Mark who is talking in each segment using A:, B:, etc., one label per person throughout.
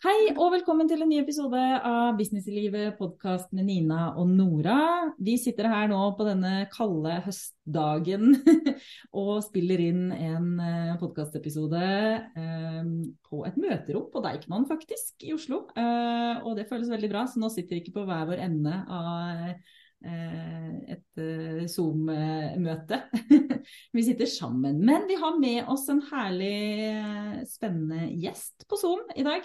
A: Hei og velkommen til en ny episode av Business i livet, podkast med Nina og Nora. Vi sitter her nå på denne kalde høstdagen og spiller inn en eh, podkastepisode eh, på et møterom på Deichman faktisk, i Oslo. Eh, og det føles veldig bra, så nå sitter vi ikke på hver vår ende av et Zoom-møte. vi sitter sammen. Men vi har med oss en herlig, spennende gjest på Zoom i dag.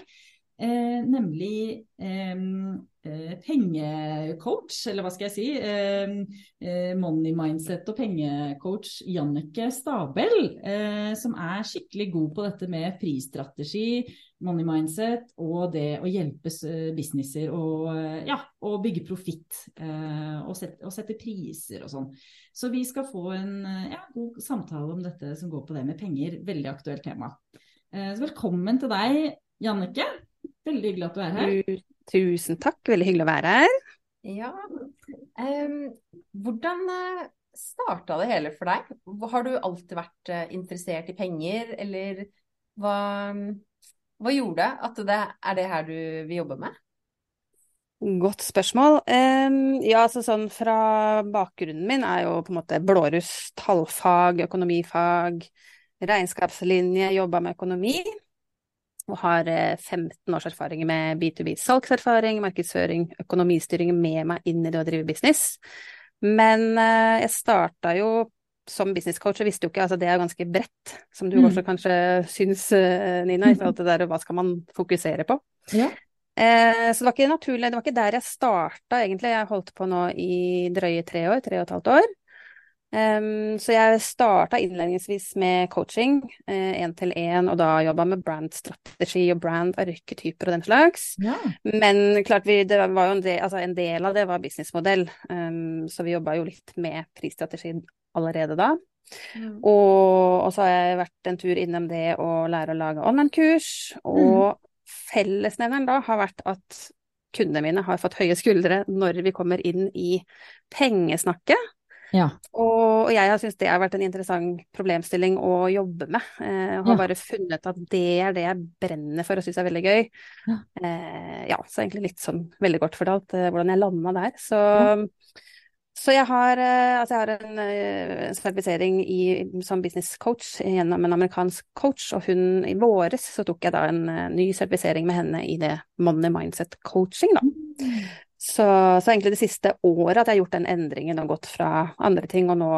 A: Eh, nemlig eh, eh, pengecoach, eller hva skal jeg si. Eh, eh money mindset og pengecoach Jannike Stabel, eh, som er skikkelig god på dette med prisstrategi, money mindset og det å hjelpe businesser å ja, bygge profitt og, og, sette priser og sånn. Så vi skal få en ja, god samtale om dette som går på det med penger. Veldig aktuelt tema. Velkommen til deg, Jannike. Veldig hyggelig at du er her.
B: Tusen takk, veldig hyggelig å være her.
C: Ja. Um, hvordan eh, starta det hele for deg? Har du alltid vært uh, interessert i penger, eller hva, hva gjorde at det er det her du vil jobbe med?
B: Godt spørsmål. Um, ja, altså sånn fra bakgrunnen min er jo på en måte blåruss, tallfag, økonomifag, regnskapslinje, jobba med økonomi og har 15 eh, års erfaring med B2B salgserfaring, markedsføring, økonomistyring med meg inn i det å drive business. Men eh, jeg starta jo som businesscoach og visste jo ikke, altså det er ganske bredt, som du mm. også kanskje syns, eh, Nina, i forhold til det der hva skal man fokusere på. Ja. Eh, så det var ikke naturlig, det var ikke der jeg starta egentlig, jeg holdt på nå i drøye tre år, tre og et halvt år. Um, så jeg starta innledningsvis med coaching, én til én, og da jobba med brandstrategi og brand-arketyper og den slags. Ja. Men klart vi, det var jo en del, altså en del av det var businessmodell, um, så vi jobba jo litt med prisstrategi allerede da. Mm. Og, og, så har jeg vært en tur innom det å lære å lage online-kurs, og mm. fellesnevneren da har vært at kundene mine har fått høye skuldre når vi kommer inn i pengesnakket. Ja. Og, jeg har syntes det har vært en interessant problemstilling å jobbe med. Eh, og har ja. bare funnet at det er det jeg brenner for og syns er veldig gøy. Ja. Eh, ja. så egentlig litt sånn veldig kort fortalt eh, hvordan jeg landa der. Så, så jeg har, eh, altså jeg har en, sertifisering i, som business coach gjennom en amerikansk coach, og hun i våres så tok jeg da en ny sertifisering med henne i det money mindset coaching, da. Så, så, egentlig det siste året at jeg har gjort den endringen og gått fra andre ting, og nå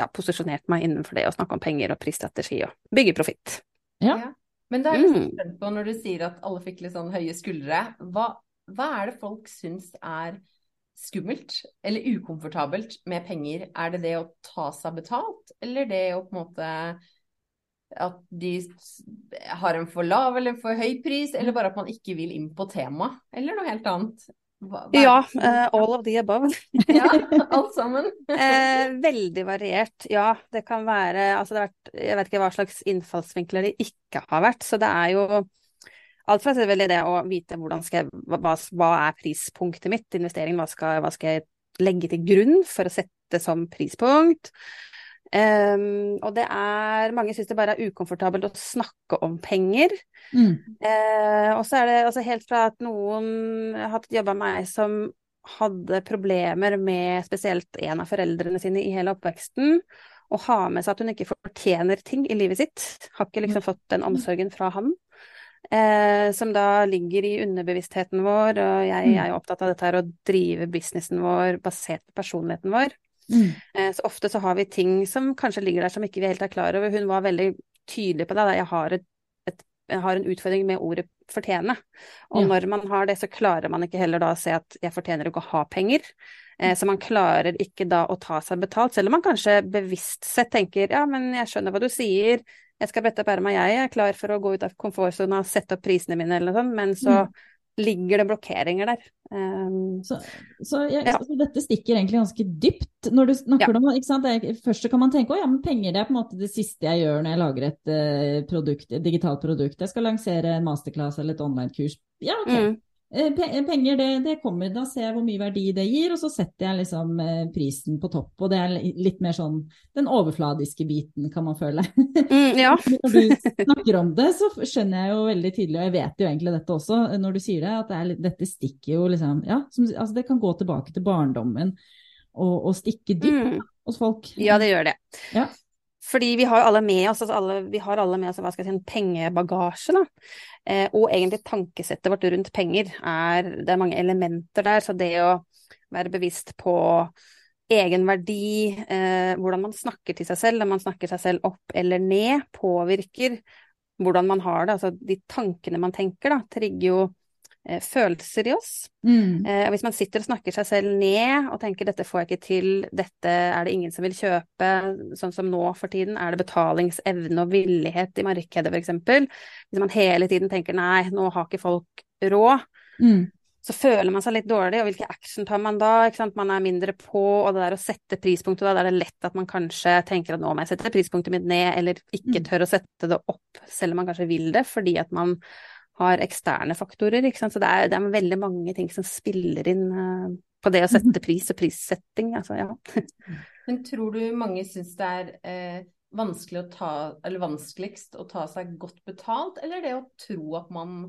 B: ja, posisjonert meg innenfor det å snakke om penger og prisstrategi og bygge profitt.
C: Ja. ja. Men da er jeg mm. spent på, når du sier at alle fikk litt sånn høye skuldre, hva, hva er det folk syns er skummelt eller ukomfortabelt med penger? Er det det å ta seg betalt, eller det å på en måte at de har en for lav eller en for høy pris, eller bare at man ikke vil inn på temaet, eller noe helt annet?
B: Hva, hva ja, uh, all of the above.
C: ja, alt sammen.
B: uh, veldig variert, ja. Det kan være altså det vært, Jeg vet ikke hva slags innfallsvinkler det ikke har vært. Så det er jo alt fra selvfølgelig det å vite hvordan skal jeg, hva, hva er prispunktet mitt, investeringen, hva skal, hva skal jeg legge til grunn for å sette som prispunkt. Um, og det er Mange syns det bare er ukomfortabelt å snakke om penger. Mm. Uh, og så er det altså helt fra at noen har jobba med meg som hadde problemer med spesielt en av foreldrene sine i hele oppveksten, og ha med seg at hun ikke fortjener ting i livet sitt. Har ikke liksom fått den omsorgen fra han. Eh, som da ligger i underbevisstheten vår, og jeg, jeg er opptatt av dette her å drive businessen vår basert på personligheten vår. Mm. Eh, så ofte så har vi ting som kanskje ligger der som ikke vi helt er klar over. Hun var veldig tydelig på det. Da. Jeg har, et, et, jeg har en utfordring med ordet fortjene. Og ja. når man har det, så klarer man ikke heller da å se at jeg fortjener ikke å ha penger. Eh, så man klarer ikke da å ta seg betalt, selv om man kanskje bevisst sett tenker ja, men jeg skjønner hva du sier, jeg skal brette opp erma, jeg er klar for å gå ut av komfortsona sette opp prisene mine eller noe sånt, men så mm ligger det blokkeringer der. Um,
A: så, så, jeg, ja. så, dette stikker egentlig ganske dypt når du snakker ja. om ikke sant? Jeg, Først så kan man tenke at ja, penger det er på en måte det siste jeg gjør når jeg lager et uh, produkt, et digitalt produkt. Jeg skal lansere en masterclass eller et online-kurs. Ja, ok. Mm. Eh, penger, det, det, kommer. Da ser jeg hvor mye verdi det gir, og så setter jeg liksom eh, prisen på topp. Og det er litt mer sånn den overfladiske biten, kan man føle.
B: Mm, ja.
A: når du snakker om det, så skjønner jeg jo veldig tydelig, og jeg vet jo egentlig dette også når du sier det, at det er, dette stikker jo liksom Ja, som, altså det kan gå tilbake til barndommen og, og stikke dypt mm. hos folk.
B: Ja, det gjør det.
A: Ja.
B: Fordi vi har alle med oss, altså alle, vi har alle med oss si, en pengebagasje. Da. Eh, og egentlig tankesettet vårt rundt penger er Det er mange elementer der. Så det å være bevisst på egenverdi, eh, hvordan man snakker til seg selv, om man snakker seg selv opp eller ned, påvirker hvordan man har det. Altså de tankene man tenker, da, trigger jo følelser i oss. Mm. Eh, hvis man sitter og snakker seg selv ned og tenker 'dette får jeg ikke til', 'dette er det ingen som vil kjøpe', sånn som nå for tiden, er det betalingsevne og villighet i markedet f.eks. Hvis man hele tiden tenker 'nei, nå har ikke folk råd', mm. så føler man seg litt dårlig, og hvilke action tar man da? Man er mindre på, og det der å sette prispunktet, da, da er det lett at man kanskje tenker at nå må jeg sette prispunktet mitt ned, eller ikke mm. tør å sette det opp, selv om man kanskje vil det, fordi at man har eksterne faktorer. Ikke sant? Så det er, det er, veldig mange ting som spiller inn uh, på det å sette mhm. pris og prissetting. Altså, ja.
C: Men tror du mange syns det er eh, vanskelig å ta, eller vanskeligst å ta seg godt betalt, eller det å tro at man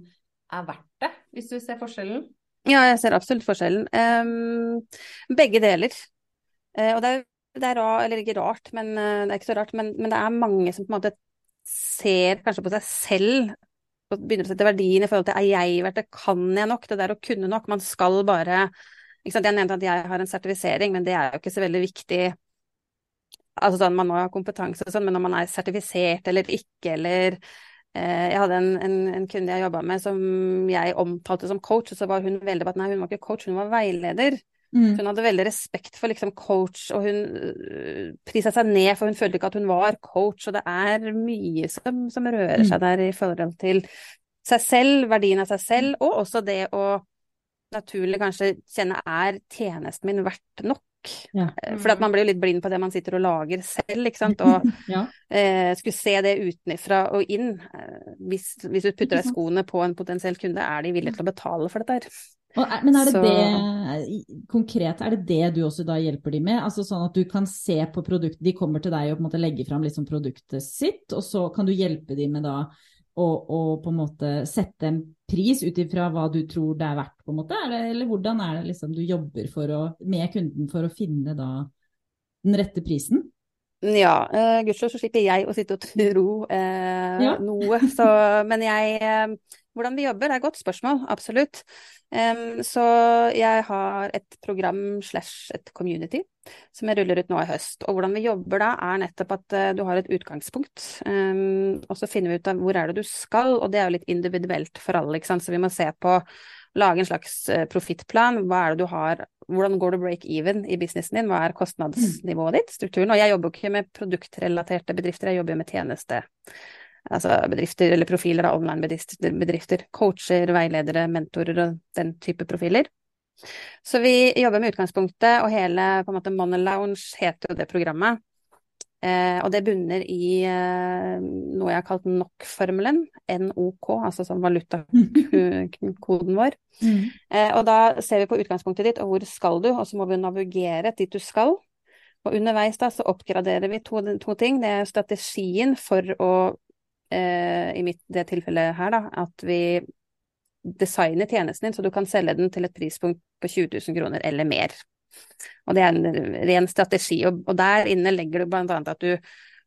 C: er verdt det, hvis du ser forskjellen?
B: Ja, jeg ser absolutt forskjellen. Um, begge deler. Uh, og det er, det er rart, eller ikke rart, men uh, det er ikke så rart, men, men, det er mange som på en måte ser kanskje på seg selv begynner å sette verdien i forhold til er jeg verdt det, kan jeg nok, det der å kunne nok. Man skal bare ikke sant? Jeg nevnte at jeg har en sertifisering, men det er jo ikke så veldig viktig. Altså sånn, Man må ha kompetanse og sånn, men om man er sertifisert eller ikke, eller eh, Jeg hadde en, en, en kunde jeg jobba med som jeg omtalte som coach, og så var hun veldig på at nei, hun var ikke coach, hun var veileder. Mm. Hun hadde veldig respekt for liksom coach, og hun uh, prisa seg ned, for hun følte ikke at hun var coach. Og det er mye som, som rører mm. seg der i forhold til seg selv, verdien av seg selv, og også det å naturlig kanskje kjenne er tjenesten min verdt nok? Ja. Eh, for man blir jo litt blind på det man sitter og lager selv, ikke sant. Og ja. eh, skulle se det utenfra og inn. Eh, hvis, hvis, du putter deg skoene på en potensiell kunde, er de villige til å betale for dette her?
A: Men er det, så... det konkret, er det det du også da hjelper de med? Altså sånn at du kan se på produktet, de kommer til deg og på en måte legger fram liksom produktet sitt, og så kan du hjelpe de med da å, å på en måte sette en pris ut ifra hva du tror det er verdt, på en måte? Det, eller hvordan er det liksom du jobber å, med kunden for å finne da den rette prisen?
B: Ja, uh, gudskjelov så slipper jeg å sitte og tro uh, ja. noe. Så, men jeg uh, Hvordan vi jobber er et godt spørsmål, absolutt. Um, så jeg har et program slash et community som jeg ruller ut nå i høst. Og hvordan vi jobber da, er nettopp at uh, du har et utgangspunkt, um, og så finner vi ut av hvor er det du skal, og det er jo litt individuelt for alle, ikke sant. Så vi må se på lage en slags profittplan. Hva er det du har, hvordan går du break even i businessen din, hva er kostnadsnivået ditt, strukturen. Og jeg jobber jo ikke med produktrelaterte bedrifter, jeg jobber jo med tjeneste altså bedrifter eller profiler av online-bedrifter, bedrifter, coacher, veiledere, mentorer og den type profiler. Så vi jobber med utgangspunktet, og hele på en måte Money Lounge heter jo det programmet. Eh, og det bunner i eh, noe jeg har kalt NOK-formelen, NOK, altså som valutakoden vår. Mm. Eh, og da ser vi på utgangspunktet ditt, og hvor skal du, og så må vi navigere dit du skal. Og underveis da så oppgraderer vi to, to ting. Det er strategien for å eh, i mitt, det tilfellet her, da, at vi designer tjenesten din så du kan selge den til et prispunkt på 20 000 kroner eller mer. Og det er en ren strategi, og, og der inne legger du annet at du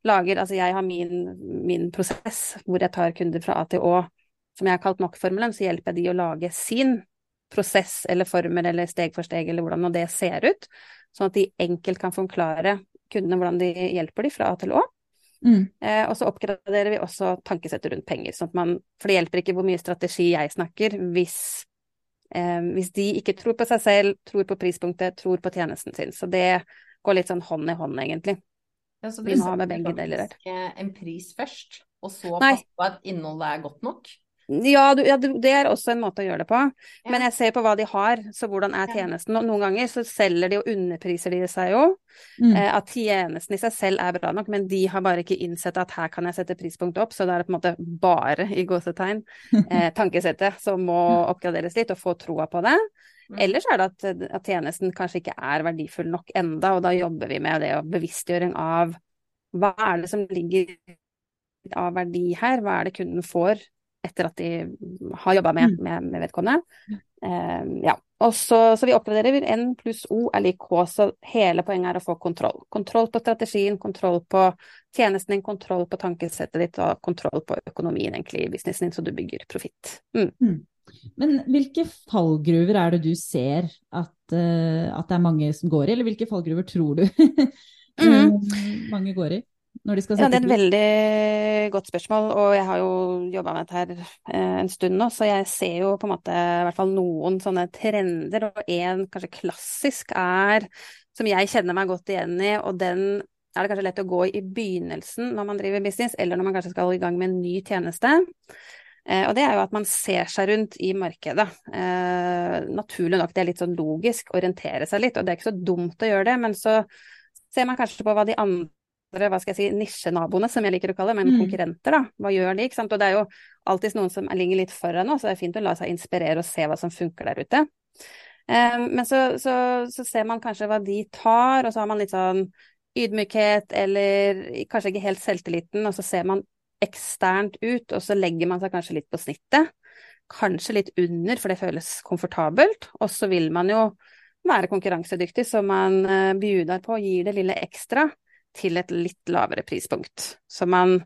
B: lager Altså jeg har min, min prosess hvor jeg tar kunder fra A til Å, som jeg har kalt nok-formelen, så hjelper jeg de å lage sin prosess eller formel eller steg for steg eller hvordan det ser ut, sånn at de enkelt kan forklare kundene hvordan de hjelper de fra A til Å. Mm. Eh, og så oppgraderer vi også tankesettet rundt penger. Sånn man, for det hjelper ikke hvor mye strategi jeg snakker, hvis, hvis de ikke tror på seg selv, tror på prispunktet, tror på tjenesten sin. Så det går litt sånn hånd i hånd, egentlig.
C: Ja, så vi må ha med begge deler her. En pris først, og så passe på at innholdet er godt nok?
B: Ja, du, ja, det er også en måte å gjøre det på. Ja. Men jeg ser på hva de har, så hvordan er tjenesten. Og noen ganger så selger de og underpriser de seg jo. Mm. Eh, at tjenesten i seg selv er bra nok, men de har bare ikke innsett at her kan jeg sette prispunktet opp. Så det er på en måte bare, i gåsetegn, eh, tankesettet som må oppgraderes litt, og få troa på det. Mm. Ellers er det at, at, tjenesten kanskje ikke er verdifull nok enda, og da jobber vi med det og bevisstgjøring av hva er det som ligger av verdi her, hva er det kunden får etter at de har jobba med, mm. med, med, vedkommende. Uh, ja. Og så, så vi oppgraderer N pluss O er lik K, så hele poenget er å få kontroll. Kontroll på strategien, kontroll på tjenesten din, kontroll på tankesettet ditt og kontroll på økonomien egentlig i businessen din, så du bygger profitt. Mm. Mm.
A: Men hvilke fallgruver er det du ser at, uh, at, det er mange som går i, eller hvilke fallgruver tror du mm. mange går i? Når de skal
B: sette Ja, det er et veldig godt spørsmål, og jeg har jo jobba med dette her eh, en stund nå, så jeg ser jo på en måte i hvert fall noen sånne trender, og en kanskje klassisk er, som jeg kjenner meg godt igjen i, og den er det kanskje lett å gå i i begynnelsen når man driver business, eller når man kanskje skal i gang med en ny tjeneste. Eh, og det er jo at man ser seg rundt i markedet. Eh, naturlig nok, det er litt sånn logisk, orientere seg litt, og det er ikke så dumt å gjøre det, men så ser man kanskje på hva de andre hva skal jeg si, nisjenaboene, som jeg liker å kalle det, men mm. konkurrenter, da. Hva gjør de? ikke sant? Og det er jo alltid noen som ligger litt foran nå, så det er fint å la seg inspirere og se hva som funker der ute. Um, men så, så, så, ser man kanskje hva de tar, og så har man litt sånn ydmykhet eller kanskje ikke helt selvtilliten, og så ser man eksternt ut, og så legger man seg kanskje litt på snittet. Kanskje litt under, for det føles komfortabelt. Og så vil man jo være konkurransedyktig, så man uh, bjuder på, gir det lille ekstra til et litt lavere prispunkt. Så man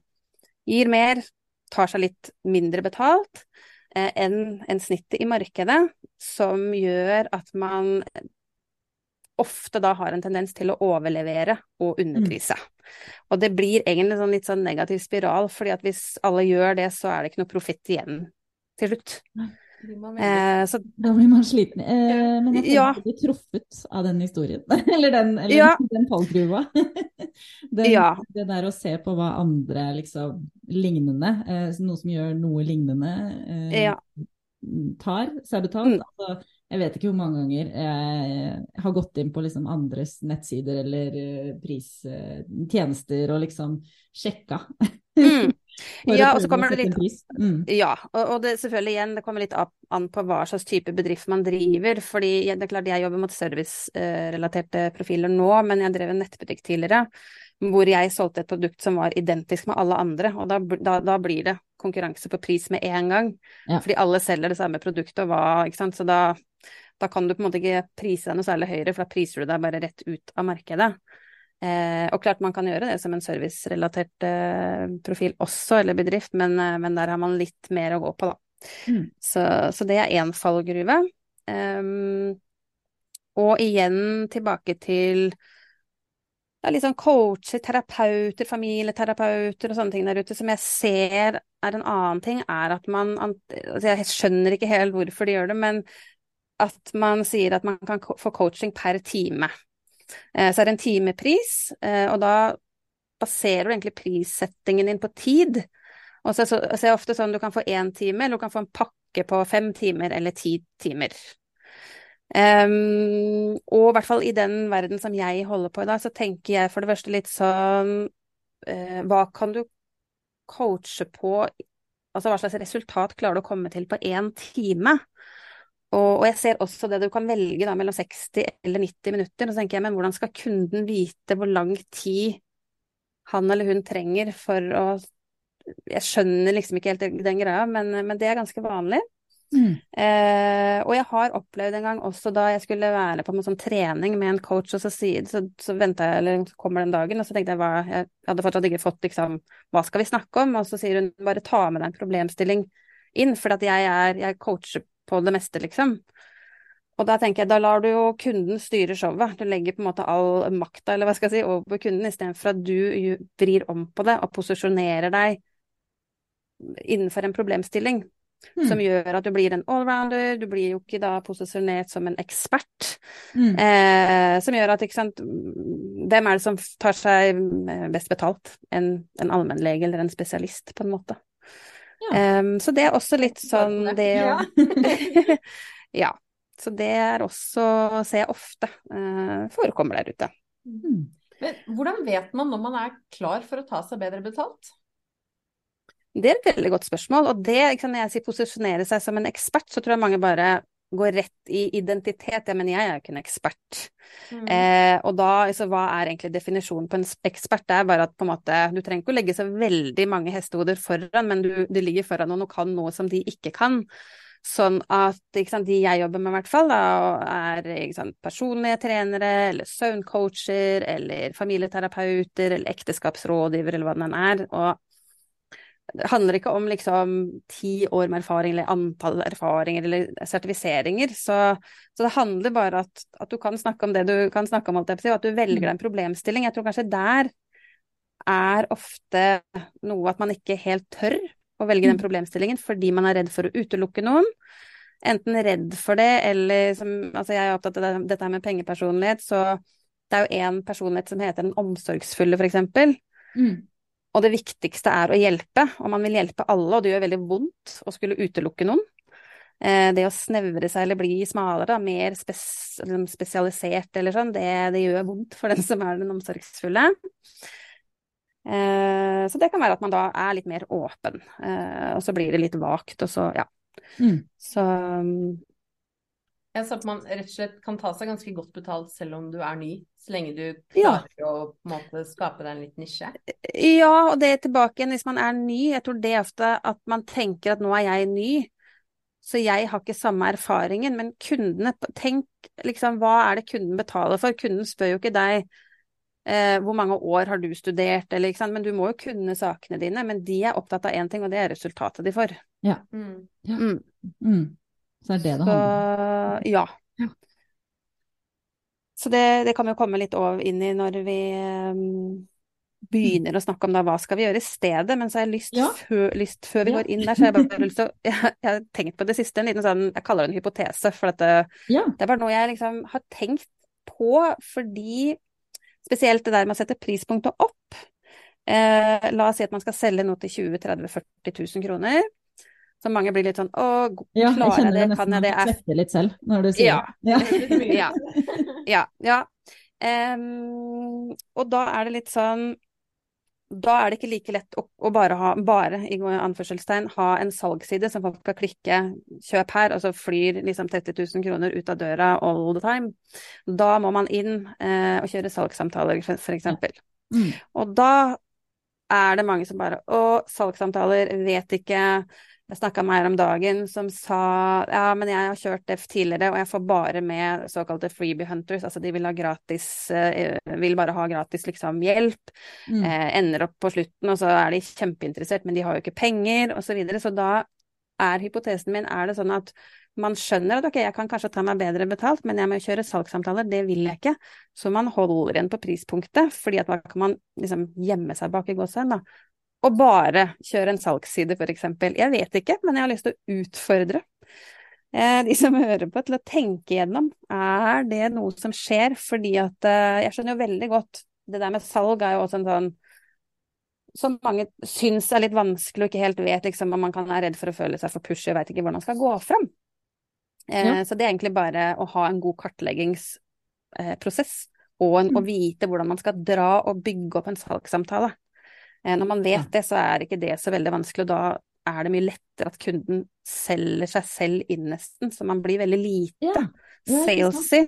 B: gir mer, tar seg litt mindre betalt eh, enn en snittet i markedet, som gjør at man ofte da har en tendens til å overlevere og underprise. Mm. Og det blir egentlig sånn litt sånn negativ spiral, fordi at hvis alle gjør det, så er det ikke noe profitt igjen til slutt.
A: Eh, så, da blir man sliten. Eh, men jeg ja. blir truffet av den historien. eller den, eller ja. den fallgruva. ja. Det der å se på hva andre liksom lignende, eh, noe som gjør noe lignende, eh, tar seg betalt. Mm. Altså, jeg vet ikke hvor mange ganger jeg har gått inn på liksom andres nettsider eller uh, pristjenester og liksom sjekka.
B: Mm. Ja, og så kommer det litt mm. Ja, og, det selvfølgelig igjen, det kommer litt an på hva slags type bedrift man driver. fordi det er klart jeg jobber mot servicerelaterte profiler nå, men jeg drev en nettbutikk tidligere hvor jeg solgte et produkt som var identisk med alle andre, og da, da, da blir det konkurranse på pris med en gang. Ja. Fordi alle selger det samme produktet, og hva, ikke sant. Så da, da kan du på en måte ikke prise deg noe særlig høyere, for da priser du deg bare rett ut av markedet. Eh, og klart man kan gjøre det som en servicerelatert eh, profil også, eller bedrift, men, eh, men, der har man litt mer å gå på, da. Mm. Så, så, det er én fallgruve. Um, og igjen tilbake til det er litt sånn coacher, terapeuter, familieterapeuter og sånne ting der ute som jeg ser er en annen ting, er at man altså Jeg skjønner ikke helt hvorfor de gjør det, men at man sier at man kan få coaching per time. Eh, så er det en timepris, eh, og da baserer du egentlig prissettingen din på tid. Og så, er det ofte sånn du kan få én time, eller du kan få en pakke på fem timer eller ti timer. Um, og i hvert fall i den verden som jeg holder på i dag, så tenker jeg for det første litt sånn uh, Hva kan du coache på Altså hva slags resultat klarer du å komme til på én time? Og, og, jeg ser også det du kan velge da, mellom 60 eller 90 minutter. Og så tenker jeg, men hvordan skal kunden vite hvor lang tid han eller hun trenger for å Jeg skjønner liksom ikke helt den greia, men, men det er ganske vanlig. Mm. Eh, og jeg har opplevd en gang også da jeg skulle være på en sånn trening med en coach, og så, så, så venta jeg, eller så kommer den dagen, og så tenkte jeg hva Jeg hadde fortsatt ikke fått liksom Hva skal vi snakke om? Og så sier hun bare ta med deg en problemstilling inn, for at jeg er Jeg coacher på det meste, liksom. Og da tenker jeg, da lar du jo kunden styre showet. Du legger på en måte all makta, eller hva skal jeg si, over på kunden, istedenfor at du vrir om på det og posisjonerer deg innenfor en problemstilling. Mm. Som gjør at du blir en allrounder, du blir jo ikke da posisjonert som en ekspert. Mm. Eh, som gjør at, ikke sant, hvem er det som tar seg best betalt? En, en allmennlege eller en spesialist, på en måte. Ja. Um, så det er også litt sånn det å ja. ja. Så det er også, ser jeg ofte, uh, forekommer der ute.
C: Mm. Men hvordan vet man når man er klar for å ta seg bedre betalt?
B: Det er et veldig godt spørsmål. Og det, når jeg sier posisjonere seg som en ekspert, så tror jeg mange bare går rett i identitet. Ja, men jeg er jo ikke en ekspert. Mm. Eh, og da, altså, hva er egentlig definisjonen på en ekspert? Det er bare at på en måte, du trenger ikke å legge så veldig mange hestehoder foran, men du, du ligger foran noen og kan noe som de ikke kan. Sånn at sant, de jeg jobber med, i hvert fall, da, er sant, personlige trenere, eller søvncoacher, eller familieterapeuter, eller ekteskapsrådgiver, eller hva det er. Og det handler ikke om liksom ti år med erfaring, eller antall erfaringer, eller sertifiseringer. Så, så det handler bare at, at du kan snakke om det du kan snakke om, og at du velger deg en problemstilling. Jeg tror kanskje der er ofte noe at man ikke helt tør å velge den mm. problemstillingen fordi man er redd for å utelukke noen. Enten redd for det, eller som Altså, jeg er opptatt av det, dette med pengepersonlighet, så det er jo én personlighet som heter den omsorgsfulle, for eksempel. Mm. Og det viktigste er å hjelpe, og man vil hjelpe alle, og det gjør veldig vondt å skulle utelukke noen. Eh, det å snevre seg eller bli smalere, mer spes liksom spesialisert eller sånn, det, det, gjør vondt for den som er den omsorgsfulle. Eh, så det kan være at man da er litt mer åpen, eh, og så blir det litt vagt, og så ja. Mm. Så
C: ja, så at man rett og slett kan ta seg ganske godt betalt selv om du er ny, så lenge du klarer ja. å på en måte skape deg en liten nisje?
B: Ja, og det er tilbake igjen hvis man er ny. Jeg tror det er ofte at man tenker at nå er jeg ny, så jeg har ikke samme erfaringen. Men kundene, tenk liksom hva er det kunden betaler for? Kunden spør jo ikke deg Eh, hvor mange år har du studert, eller, ikke sant? Men du må jo kunne sakene dine. Men de er opptatt av én ting, og det er resultatet de får.
A: Ja. Mm. ja. Mm. Så er det det handler
B: om. Ja. ja. Så det, det, kan vi jo komme litt over inn i når vi um, begynner å snakke om da hva skal vi gjøre i stedet. Men så har jeg lyst, ja. før, lyst før vi går inn der, så jeg bare lyst til jeg, jeg, har tenkt på det siste, en liten sånn Jeg kaller det en hypotese, for det, det er bare noe jeg liksom har tenkt på fordi Spesielt det der med å sette prispunktet opp. Eh, la oss si at man skal selge noe til 20 30 40 000 kroner. Så mange blir litt sånn Å,
A: klarer jeg det? Kan jeg det? Jeg svetter litt selv når du sier
B: ja. det. ja. ja. ja. Um, og da er det litt sånn da er det ikke like lett å, å bare ha bare, i anførselstegn, ha en salgsside som folk skal klikke 'kjøp her', og så flyr liksom 30 000 kroner ut av døra all the time. Da må man inn eh, og kjøre salgssamtaler, f.eks. Mm. Og da er det mange som bare 'Å, salgssamtaler, vet ikke', jeg snakka med her om dagen som sa ja, men jeg har kjørt det tidligere, og jeg får bare med såkalte freebie hunters, altså de vil ha gratis, eh, vil bare ha gratis liksom hjelp. Mm. Eh, ender opp på slutten, og så er de kjempeinteressert, men de har jo ikke penger, osv. Så, videre. så da er hypotesen min er det sånn at man skjønner at ok, jeg kan kanskje ta meg bedre betalt, men jeg må kjøre salgssamtaler, det vil jeg ikke. Så man holder igjen på prispunktet, fordi at da kan man liksom gjemme seg bak i gåsehud, da å bare kjøre en salgsside, eksempel. Jeg vet ikke, men jeg har lyst til å utfordre eh, de som hører på, til å tenke gjennom. Er det noe som skjer? Fordi at eh, jeg skjønner jo veldig godt Det der med salg er jo også en sånn som mange syns er litt vanskelig og ikke helt vet liksom, om man kan være redd for å føle seg for pushy og veit ikke hvordan man skal gå fram. Eh, ja. Så det er egentlig bare å ha en god kartleggingsprosess og en, mm. å vite hvordan man skal dra og bygge opp en salgssamtale. Eh, når man vet det, så er ikke det så veldig vanskelig, og da er det mye lettere at kunden selger seg selv inn nesten, så man blir veldig lite ja. salesy.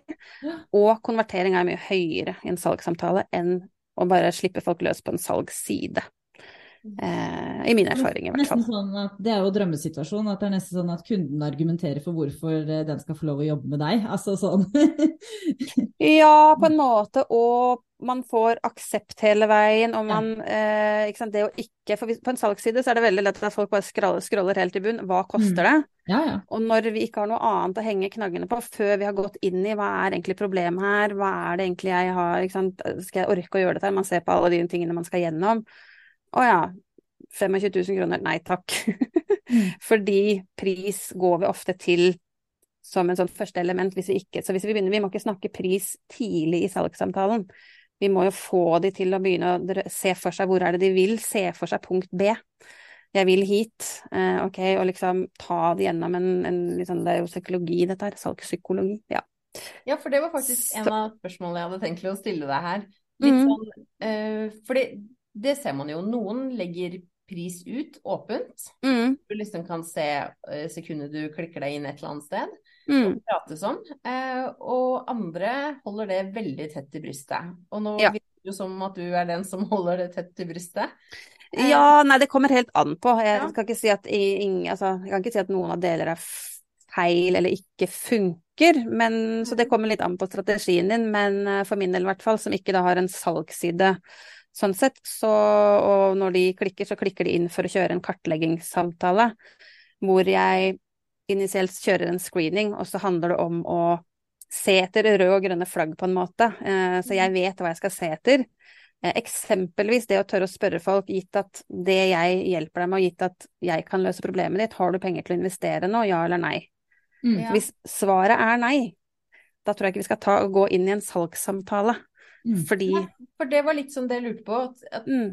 B: Og konvertering er mye høyere i en salgssamtale enn å bare slippe folk løs på en salgsside. Eh, I min erfaring, i hvert fall.
A: Sånn det er jo drømmesituasjonen. at det er nesten sånn at kunden argumenterer for hvorfor eh, den skal få lov å jobbe med deg. Altså sånn.
B: ja, på en måte. Og man får aksept hele veien, og man ja. eh, Det å ikke For på en salgsside så er det veldig lett at folk bare scroller, scroller helt i bunn. Hva koster mm. det?
A: Ja, ja.
B: Og når vi ikke har noe annet å henge knaggene på før vi har gått inn i hva er egentlig problemet her, hva er det egentlig jeg har, Skal jeg orke å gjøre dette? Man ser på alle de tingene man skal gjennom. Å ja, 25 000 kroner, nei takk. mm. Fordi pris går vi ofte til som en sånn første element, hvis vi ikke Så hvis vi begynner, vi må ikke snakke pris tidlig i salgssamtalen. Vi må jo få de til å begynne å se for seg hvor er det de vil, se for seg punkt B. jeg vil hit, eh, ok, og liksom ta det gjennom en, en liksom, Det er jo psykologi, dette her. Salgspsykologi. Ja.
C: ja, for det var faktisk en av spørsmålene jeg hadde tenkt å stille deg her. Litt mm. sånn, eh, fordi det ser man jo. Noen legger pris ut åpent. Mm. Du liksom kan se eh, sekundet du klikker deg inn et eller annet sted. Mm. Prates om. Eh, og andre holder det veldig tett i brystet. Og nå ja. virker det som at du er den som holder det tett i brystet.
B: Eh. Ja, nei, det kommer helt an på. Jeg, ja. kan si at, ing, altså, jeg kan ikke si at noen av deler er feil eller ikke funker. Men, så det mm. kommer litt an på strategien din. Men eh, for min del i hvert fall, som ikke da har en salgsside sånn sett, så, og når de klikker, så klikker de inn for å kjøre en kartleggingssamtale. Hvor jeg initielt kjører en screening, og så handler det om å se etter røde og grønne flagg på en måte. Eh, så jeg mm. vet hva jeg skal se etter. Eh, eksempelvis det å tørre å spørre folk, gitt at det jeg hjelper deg med, og gitt at jeg kan løse problemet ditt, har du penger til å investere nå, ja eller nei? Mm. Hvis svaret er nei, da tror jeg ikke vi skal ta og gå inn i en salgssamtale. Mm. Fordi ja,
C: For det var litt sånn det jeg lurte på. At, at mm.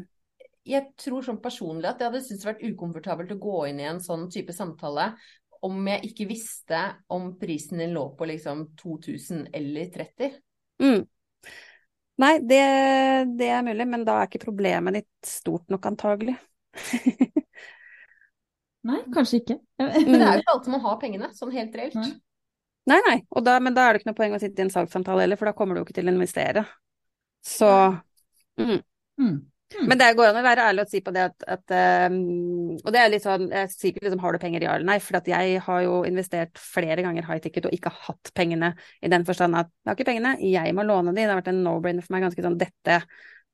C: Jeg tror sånn personlig at jeg hadde syntes det vært ukomfortabelt å gå inn i en sånn type samtale om jeg ikke visste om prisen din lå på liksom 2000 eller 30. Mm.
B: Nei, det, det, er mulig, men da er ikke problemet ditt stort nok, antagelig.
A: nei, kanskje ikke.
C: men det er jo ikke alltid man har pengene, sånn helt reelt.
B: Nei, nei, nei. Da, men da er det ikke noe poeng å sitte i en salgssamtale heller, for da kommer du jo ikke til å investere. Så mm. Mm. Men det går an å være ærlig og si på det at, at um, Og det er litt sånn Jeg sier ikke liksom har du penger, ja eller nei. For jeg har jo investert flere ganger high ticket og ikke hatt pengene. I den forstand at jeg har ikke pengene, jeg må låne de. Det har vært en no-brainer for meg. Ganske sånn dette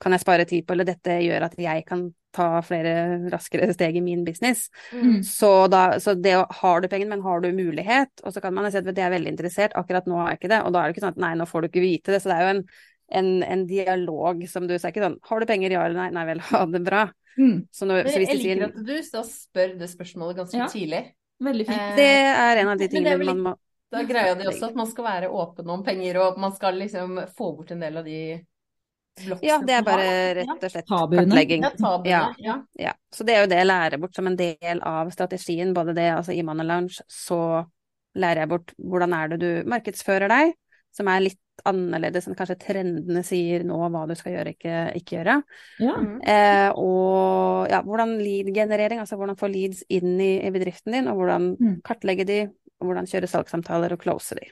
B: kan jeg spare tid på, eller dette gjør at jeg kan ta flere raskere steg i min business. Mm. Så, da, så det å har du pengene, men har du mulighet? Og så kan man si at jeg er veldig interessert, akkurat nå har jeg ikke det. Og da er det ikke sånn at nei, nå får du ikke vite det. Så det er jo en en, en, dialog som du sier ikke sånn Har du penger, ja eller nei? Nei vel, ha det bra. Mm.
C: Så når, så jeg liker at du da spør det spørsmålet ganske ja. tidlig.
A: Veldig fint.
B: Eh, det er en av de tingene man må
C: Da greia det også at man skal være åpen om penger, og man skal liksom få bort en del av de
B: ja, det er bare rett og slett kartlegging. Ja, ja, ja, Så det er jo det jeg lærer bort som en del av strategien. Både det, altså i Money Lounge, så lærer jeg bort hvordan er det du markedsfører deg, som er litt annerledes enn kanskje trendene sier nå hva du skal gjøre, ikke, ikke gjøre. Ja. Mm. Eh, og ja, hvordan lead-generering, altså hvordan få leads inn i, i bedriften din, og hvordan mm. kartlegge de, og hvordan kjøre salgssamtaler og close de.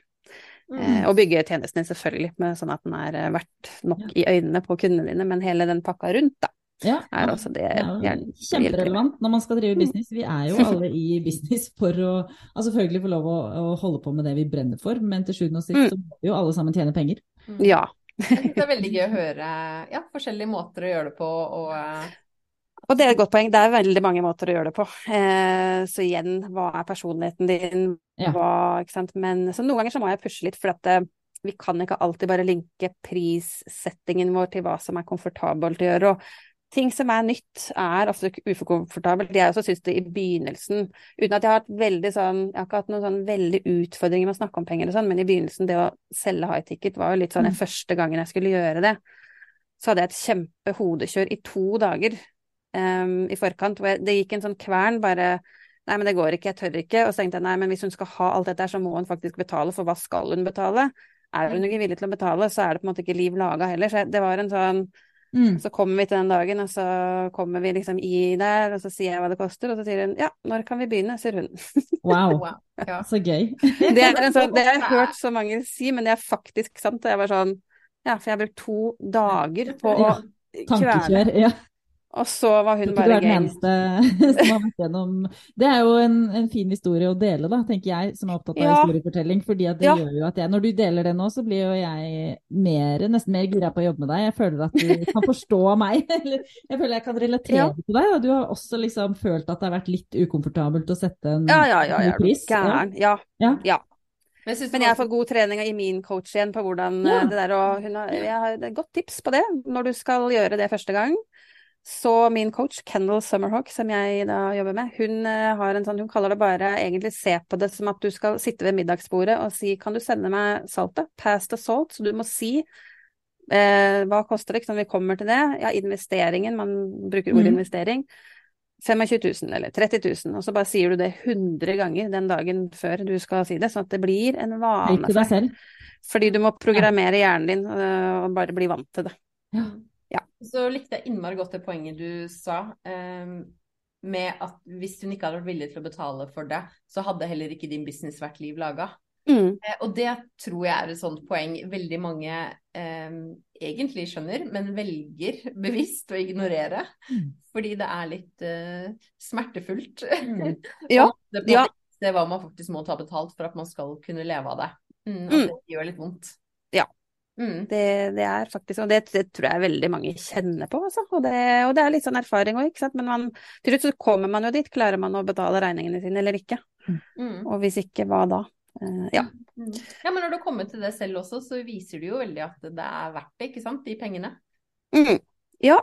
B: Mm. Eh, og bygge tjenesten din selvfølgelig, med, sånn at den er eh, verdt nok ja. i øynene på kundene dine, men hele den pakka rundt, da. Ja, er også det
A: ja, Kjemperelevant når man skal drive business. Vi er jo alle i business for å altså selvfølgelig få lov å, å, holde på med det vi brenner for, men til sjuende og sist mm. så må vi jo alle sammen tjene penger.
B: Mm. Ja.
C: det er veldig gøy å høre ja, forskjellige måter å gjøre det på. og... Uh...
B: Og det er et godt poeng. Det er veldig mange måter å gjøre det på. Eh, så igjen, hva er personligheten din? Hva, ikke sant? Men så noen ganger så må jeg pushe litt, for at eh, vi kan ikke alltid bare linke prissettingen vår til hva som er komfortabelt å gjøre. Og ting som er nytt, er ofte uforkomfortabelt. Jeg også syns det i begynnelsen, uten at jeg har hatt veldig sånn Jeg har ikke hatt noen sånn veldig utfordringer med å snakke om penger og sånn, men i begynnelsen, det å selge high ticket var jo litt sånn den mm. første gangen jeg skulle gjøre det. Så hadde jeg et kjempe hodekjør i to dager um, i forkant, hvor jeg, det gikk en sånn kvern bare Nei, men det går ikke, jeg tør ikke. Og så tenkte jeg nei, men hvis hun skal ha alt dette her, så må hun faktisk betale, for hva skal hun betale? Er hun ikke villig til å betale, så er det på en måte ikke liv laga heller. Så det var en sånn Mm. Så kommer vi til den dagen, og så kommer vi liksom i der, og så sier jeg hva det koster, og så sier hun ja, når kan vi begynne, sier hun.
A: Wow, wow. Ja. så gøy.
B: det, er sånn, det har jeg hørt så mange si, men det er faktisk sant. Og jeg var sånn ja, for jeg har brukt to dager på å
A: ja, kvele. Ja.
B: Og så var hun bare
A: gøy. eneste som har vært gjennom Det er jo en, en, fin historie å dele, da, tenker jeg, som er opptatt av ja. historiefortelling. fordi det ja. gjør jo at jeg, Når du deler det nå, så blir jo jeg mer, nesten mer gira på å jobbe med deg. Jeg føler at du kan forstå meg. eller jeg føler jeg kan relatere ja. til deg. Og du har også liksom følt at det har vært litt ukomfortabelt å sette en
B: ja, ja, ja, ja, pris. Gæren. Ja. ja. ja. Men, jeg, men jeg har fått god trening i min coach igjen på hvordan ja. det der og hun har, Jeg har et godt tips på det når du skal gjøre det første gang. Så min coach, Kendal Summerhawk, som jeg da jobber med, hun eh, har en sånn, hun kaller det bare egentlig se på det som at du skal sitte ved middagsbordet og si kan du sende meg saltet? Pass the salt. Så du må si eh, hva koster det, sant, vi kommer til det. Ja, investeringen, man bruker ordet mm. investering. 25 000 eller 30 000, og så bare sier du det 100 ganger den dagen før du skal si det, sånn at det blir en vane. Fordi du må programmere hjernen din øh, og bare bli vant til det.
A: Ja.
C: Så likte jeg innmari godt det poenget du sa, Um, med at hvis hun ikke hadde vært villig til å betale for det, så hadde heller ikke din business vært liv laga.
B: Mm.
C: Eh, og det tror jeg er et sånt poeng veldig mange eh, egentlig skjønner, men velger bevisst å ignorere.
A: Mm.
C: Fordi det er litt eh, smertefullt.
A: Mm.
B: Ja,
C: det,
B: ja.
C: det hva man faktisk må ta betalt for at man skal kunne leve av det. Mm, og
B: Mm.
C: det gjør litt vondt. Mm.
B: Det, det er faktisk Og det, det tror jeg veldig mange kjenner på, altså. Og det, og det er litt sånn erfaring òg, ikke sant. Men man, til slutt så kommer man jo dit. Klarer man å betale regningene sine eller ikke?
C: Mm.
B: Og hvis ikke, hva da? Uh, ja.
C: Mm. Ja, men når du kommer til det selv også, så viser du jo veldig at det er verdt det, ikke sant, de pengene.
B: Mm. Ja,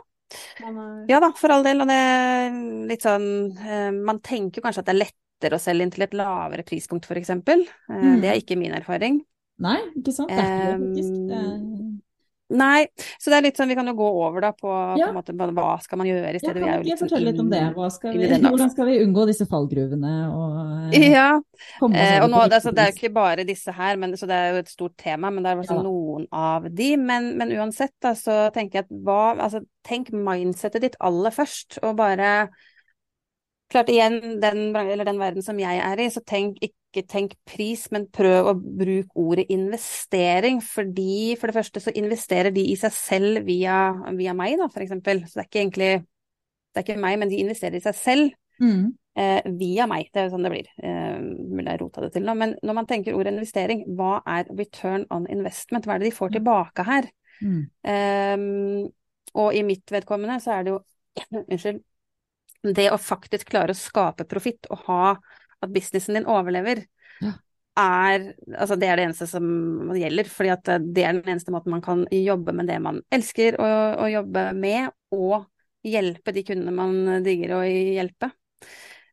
B: ja da, for all del. Og det er litt sånn eh, Man tenker kanskje at det er lettere å selge inn til et lavere prispunkt, eksempel. Eh,
A: Mm.
B: Det er ikke min erfaring.
A: Nei, ikke sant? Det er ikke faktisk.
B: Um, Nei, så det er litt sånn, vi kan jo gå over da på,
A: Ja.
B: på måte, hva skal man gjøre i
A: Ja,
B: stedet.
A: kan
B: Vi er jo
A: ikke fortelle litt om det? Skal vi, hvordan skal vi unngå disse fallgruvene og eh,
B: Ja, eh, og nå, det, altså, det er jo ikke bare disse her, men, så det er jo et stort tema, men det er altså
A: Ja
B: noen av de. Men, men uansett, da, så tenker jeg at hva Altså, tenk mindsetet ditt aller først, og bare Klart igjen, den, eller den verden som jeg er i, så tenk ikke tenk pris, men prøv å bruke ordet investering, fordi for det første så investerer de i seg selv via, via meg, da, for eksempel. Så det er ikke egentlig Det er ikke meg, men de investerer i seg selv
A: Mm.
B: eh, via meg. Det er jo sånn det blir. Eh, mulig jeg rota det til nå. Men når man tenker ordet investering, hva er return on investment? Hva er det de får tilbake her?
A: Mm.
B: Eh, og i mitt vedkommende så er det jo Unnskyld. Det å faktisk klare å skape profitt og ha at businessen din overlever,
A: Ja.
B: er Altså, det er det eneste som gjelder. Fordi at det er den eneste måten man kan jobbe med det man elsker å, å jobbe med, og hjelpe de kundene man digger å hjelpe.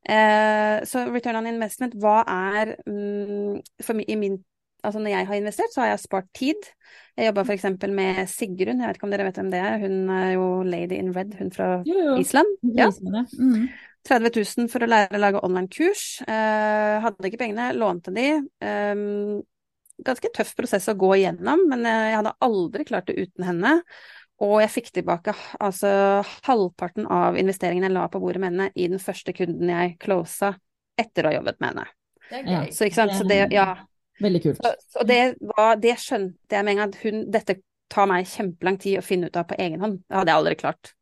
B: Eh, så return on investment, hva er mm, for i min Altså når jeg har investert, så har jeg spart tid. Jeg jobba f.eks. med Sigrun, jeg vet ikke om dere vet hvem det er. Hun er jo lady in red, hun fra
A: Jo, jo.
B: Island. Ja.
A: Vis meg det. Mm.
B: 30 000 for å lære å lage online-kurs. Eh, hadde ikke pengene, lånte de. Eh, ganske tøff prosess å gå igjennom, men eh, jeg hadde aldri klart det uten henne. Og jeg fikk tilbake altså halvparten av investeringen jeg la på bordet med henne i den første kunden jeg closa etter å ha jobbet med henne.
C: Det er gøy.
B: Så så det, ja.
A: Veldig kult.
B: Så, så det, var, det skjønte jeg med en gang, at hun, dette tar meg kjempelang tid å finne ut av på egen hånd. Det hadde jeg aldri klart.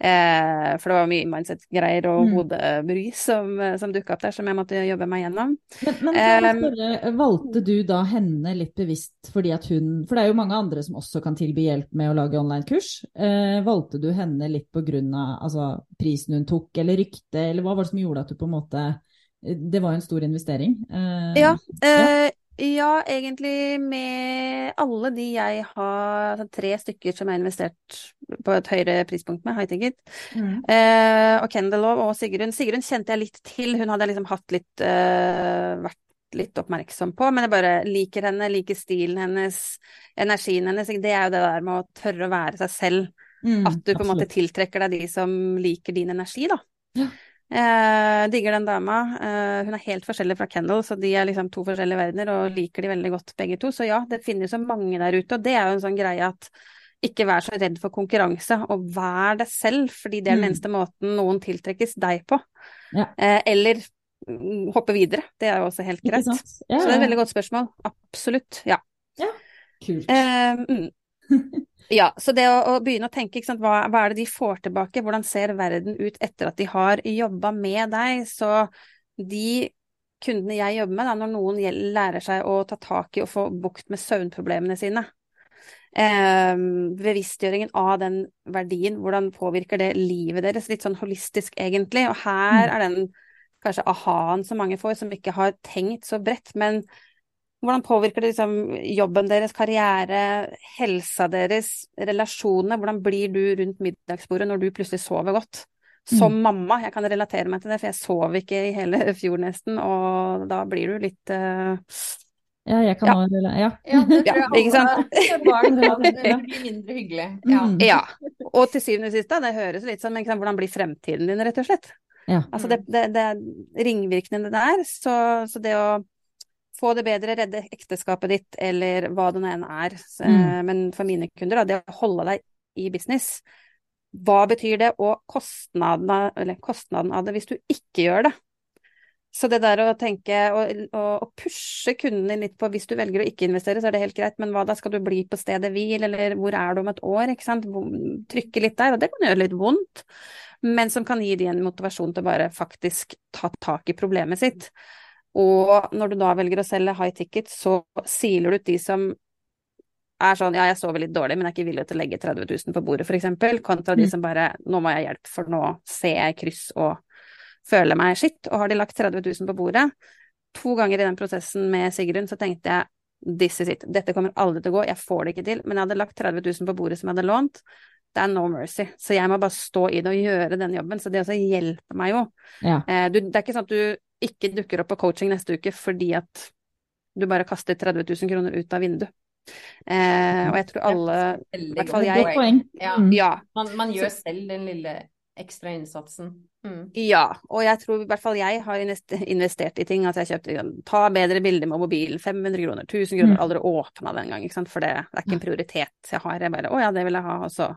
B: Eh, for det var mye mindset-greier og
A: Mm.
B: hodebry som, som dukka opp der, som jeg måtte jobbe meg gjennom.
A: Men, men
B: Um,
A: spørre, valgte du da henne litt bevisst fordi at hun For det er jo mange andre som også kan tilby hjelp med å lage online-kurs. Eh, valgte du henne litt på grunn av altså, prisen hun tok, eller ryktet, eller hva var det som gjorde at du på en måte Det var jo en stor investering. Eh,
B: Ja, eh, ja, egentlig med alle de jeg har altså Tre stykker som jeg har investert på et høyere prispunkt med, high ticket.
A: mm.
B: Eh, og Kendelov og Sigrun. Sigrun kjente jeg litt til, hun hadde jeg liksom hatt litt eh, vært litt oppmerksom på, men jeg bare liker henne, liker stilen hennes, energien hennes. Det er jo det der med å tørre å være seg selv.
A: Mm,
B: At du på en måte tiltrekker deg de som liker din energi, da.
A: Ja.
B: Eh, digger den dama. Eh, hun er helt forskjellig fra Kendal, så de er liksom to forskjellige verdener, og liker de veldig godt begge to. Så ja, det finnes jo mange der ute, og det er jo en sånn greie at ikke vær så redd for konkurranse, og vær deg selv, fordi det er den
A: Mm.
B: eneste måten noen tiltrekkes deg på.
A: Ja.
B: Eh, eller mm, hoppe videre. Det er jo også helt
A: greit.
B: greit.
A: ja.
B: Så det er et veldig godt spørsmål. Absolutt. Ja.
A: Kult.
B: Eh, mm. Ja, så det å, å begynne å tenke, sant, hva, hva er det de får tilbake, hvordan ser verden ut etter at de har jobba med deg, så de kundene jeg jobber med, da, når noen lærer seg å ta tak i og få bukt med søvnproblemene sine, eh, bevisstgjøringen av den verdien, hvordan påvirker det livet deres, litt sånn holistisk egentlig, og her er den kanskje aha-en som mange får, som ikke har tenkt så bredt, men hvordan påvirker det liksom jobben deres, karriere, helsa deres, relasjonene? Hvordan blir du rundt middagsbordet når du plutselig sover godt? Som mamma, jeg kan relatere meg til det, for jeg sov ikke i hele fjor nesten, og da blir du litt uh...
A: Ja, jeg kan
B: Ja.
A: også Ja.
C: Ja, det
B: Ja,
C: tror jeg
B: ikke sant?
C: barn. Det blir mindre hyggelig. Ja.
A: Mm.
B: Ja. Og til syvende og sist, da, det høres litt sånn, ikke sant, hvordan blir fremtiden din, rett og slett?
A: Ja.
B: Altså det, det, det er ringvirkningene der. Så, så det å få det bedre, redde ekteskapet ditt, eller hva det nå enn er. Så,
A: Mm.
B: Men for mine kunder, da, det å holde deg i business, hva betyr det, og kostnaden av, eller kostnaden av det hvis du ikke gjør det? Så det der å tenke og, og, og pushe kunden din litt på hvis du velger å ikke investere, så er det helt greit, men hva da, skal du bli på stedet hvil, eller hvor er du om et år, ikke sant, trykke litt der, og det kan gjøre litt vondt, men som kan gi dem en motivasjon til å bare faktisk ta tak i problemet sitt. Og når du da velger å selge high ticket, så siler du ut de som er sånn ja, jeg sover litt dårlig, men jeg er ikke villig til å legge 30 000 på bordet, eksempel, kontra de
A: Mm.
B: som bare nå må jeg ha hjelp, for nå ser jeg kryss og føler meg skitt. Og har de lagt 30 000 på bordet, to ganger i den prosessen med Sigrun, så tenkte jeg this is it, dette kommer aldri til å gå, jeg får det ikke til. Men jeg hadde lagt 30 000 på bordet som jeg hadde lånt. Det er no mercy. Så jeg må bare stå i det og gjøre den jobben. Så det også hjelper meg jo.
A: Ja.
B: Eh, du, det er ikke sånn at du ikke dukker opp på coaching neste uke fordi at du bare kaster 30 000 kroner ut av vinduet. Eh, og jeg tror alle
C: i
B: hvert fall jeg-
C: Ja.
A: Mm.
B: Ja.
C: Man, man gjør selv den lille ekstra innsatsen. Mm.
B: Ja, og jeg tror i hvert fall jeg har investert i ting. At jeg kjøpte ta bedre bilder med mobilen, 500 kroner, 1000 kroner.
A: Mm.
B: Aldri åpna den gang, ikke sant. For det, det er ikke en prioritet jeg har. Jeg bare å ja, det vil jeg ha, og så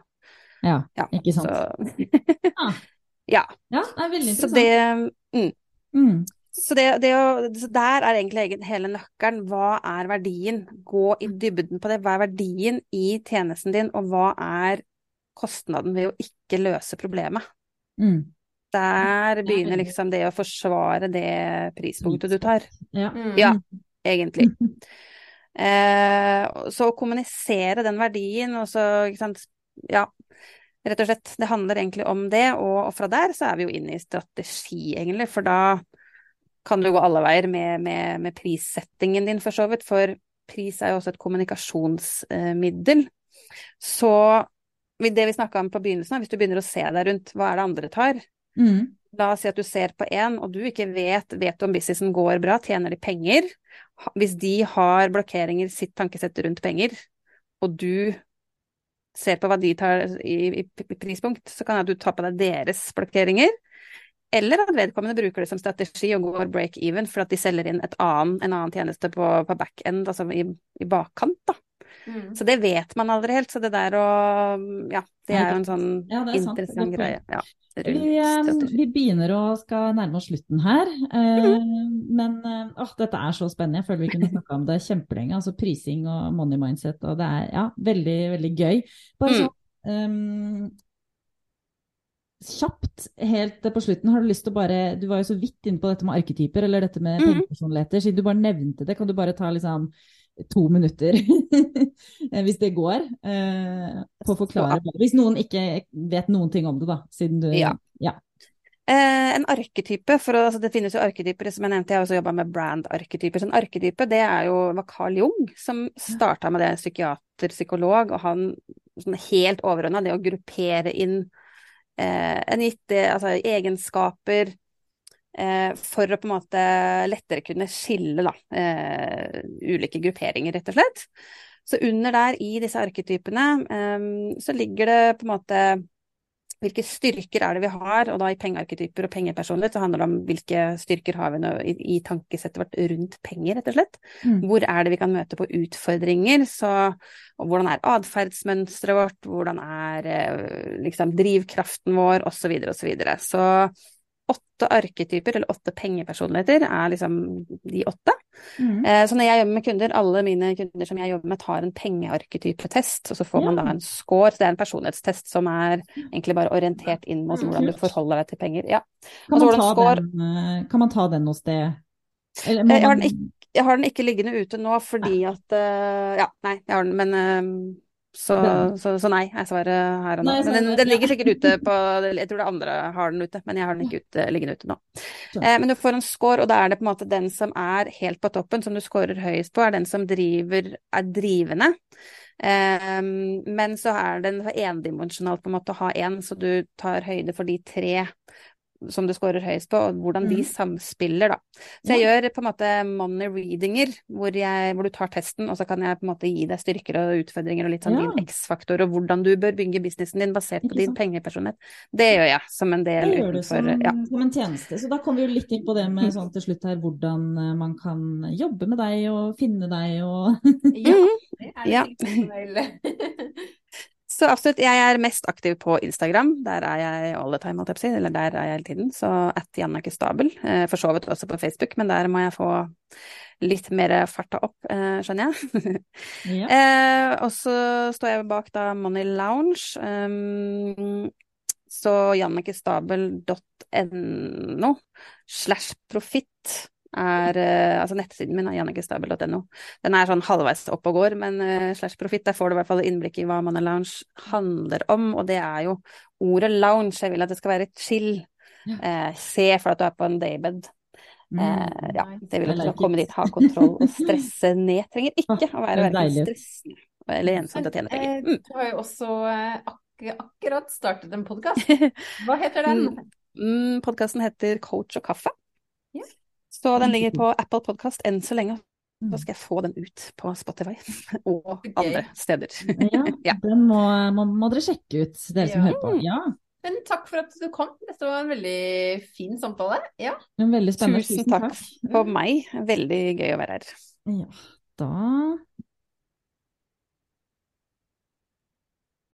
A: Ja,
B: ja.
A: ikke sant.
B: Så, ja.
A: Ja, det er veldig
B: Så
A: interessant.
B: det mm.
A: Mm.
B: Så, det, det å, så der er egentlig hele nøkkelen. Hva er verdien? Gå i dybden på det. Hva er verdien i tjenesten din, og hva er kostnaden ved å ikke løse problemet?
A: Mm.
B: Der
A: er
B: begynner liksom det å forsvare det prispunktet du tar,
A: Ja.
C: Mm.
B: Ja. egentlig. Eh, så å kommunisere den verdien, og så, ikke sant, ja, rett og slett, det handler egentlig om det, og, fra der så er vi jo inne i strategi, egentlig, for da kan du gå alle veier med, med, med prissettingen din, for så vidt, for pris er jo også et kommunikasjonsmiddel. Så det vi snakka om på begynnelsen, hvis du begynner å se deg rundt, hva er det andre tar?
A: Mm.
B: La oss si at du ser på en, og du ikke vet, vet du om businessen går bra, tjener de penger? Hvis de har blokkeringer i sitt tankesett rundt penger, og du ser på hva de tar i, i prispunkt, så kan du ta på deg deres blokkeringer. Eller at vedkommende bruker det som strategi og går break even for at de selger inn annen, en annen tjeneste på, på back-end, altså i, i bakkant, da.
C: Mm.
B: Så det vet man aldri helt. Så det der å Ja, det er jo en sånn
A: Ja, er
B: interessant greie. Ja,
A: Vi, eh, vi begynner å skal nærme oss slutten her, eh, men eh, åh, dette er så spennende. Jeg føler vi kunne snakka om det kjempelenge. Altså prising og money mindset, og det er ja, veldig, veldig gøy. Bare
B: Mm.
A: sånn ehm, kjapt, helt på slutten, har du lyst til å bare Du var jo så vidt inne på dette med arketyper, eller dette med
B: Mhm.
A: pengepersonligheter. Siden du bare nevnte det, kan du bare ta liksom to minutter, hvis det går, eh, på å forklare. Hvis noen ikke vet noen ting om det, da, siden du
B: Ja.
A: ja.
B: Eh, en arketype, for altså det finnes jo arketyper, som jeg nevnte, jeg har også jobba med brand-arketyper. Så en arketype, det er jo var Carl Jung som starta med det, psykiater, psykolog, og han sånn helt overordna det å gruppere inn eh, en gitt eh, altså, egenskaper eh, for å på en måte lettere kunne skille da, eh, ulike grupperinger, rett og slett. Så under der, i disse arketypene, eh, så ligger det på en måte hvilke styrker er det vi har, og da i pengearketyper og pengepersonlighet, så handler det om hvilke styrker har vi nå i, i tankesettet vårt rundt penger, rett og slett.
A: Mm.
B: Hvor er det vi kan møte på utfordringer, så, og hvordan er atferdsmønsteret vårt, hvordan er eh, liksom drivkraften vår, osv., osv. Så, videre. så åtte arketyper, eller åtte pengepersonligheter, er liksom de åtte.
A: Mm.
B: Eh, Så når jeg jobber med kunder, alle mine kunder som jeg jobber med, tar en pengearketypetest, og så får man da en score. Så det er en personlighetstest som er egentlig bare orientert inn mot hvordan du forholder deg til penger. Ja.
A: Kan, man ta
B: score.
A: den, eh, kan man ta den hos det? Eller må
B: Eh,
A: man-
B: jeg har den ikke liggende ute nå fordi at uh, Ja, nei, jeg har den, men eh, så, så, så nei, er svaret her og nå. Men den, den ligger sikkert ute på Jeg tror det andre har den ute, men jeg har den ikke ute, liggende ute nå. Eh, men du får en score, og da er det på en måte den som er helt på toppen, som du scorer høyest på, er den som driver, er drivende. Eh, men så er den endimensjonal på en måte å ha én, så du tar høyde for de tre som du scorer høyest på, og hvordan de
A: Mhm.
B: samspiller, da. Så jeg gjør på en måte money readinger, hvor, jeg, hvor du tar testen, og så kan jeg på en måte gi deg styrker og utfordringer og litt sånn
A: Ja.
B: din X-faktor, og hvordan du bør bygge businessen din basert på din pengepersonlighet. Det gjør jeg som en del
A: Det gjør du som,
B: ja.
A: som en tjeneste. Så da kommer vi jo litt inn på det med sånn til slutt her, hvordan eh, man kan jobbe med deg og finne deg og
C: Ja, det er
B: Ja. Så absolutt, jeg er mest aktiv på Instagram. Der er jeg all the time, holdt jeg på å si. Eller der er jeg hele tiden. Så at Jannicke Stabel. Eh, For så vidt også på Facebook, men der må jeg få litt mer farta opp, eh, skjønner jeg.
A: ja.
B: eh, og så står jeg bak da Money Lounge. Um, så jannikestabel.no slash profitt er eh, altså nettsiden min er jannikestabel.no. Den er sånn halvveis opp og går, men eh, slash profitt, der får du i hvert fall innblikk i hva Money Lounge handler om, og det er jo ordet lounge. Jeg vil at det skal være chill.
A: Ja.
B: Eh, se for at du er på en daybed.
A: Mm.
B: Eh, ja, det vil at du skal komme dit, ha kontroll og stresse ned. Trenger ikke å være
A: er
B: verken stressende eller ensomt å tjene penger. Mm.
C: Du har jo også eh, ak akkurat startet en podkast. Hva heter den?
B: Mm, Podkasten heter Coach og kaffe. Så den ligger på Apple Podkast enn så lenge.
A: Da
B: Så skal jeg få den ut på Spotify og
C: okay.
B: andre steder.
A: Ja,
B: Ja.
A: den må, må, må dere sjekke ut, dere som
C: Ja.
A: hører på. Ja,
C: Men takk for at du kom. Dette var en veldig fin samtale. Ja.
A: en veldig spennende.
B: Tusen takk for meg. Veldig gøy å være her.
A: Ja, da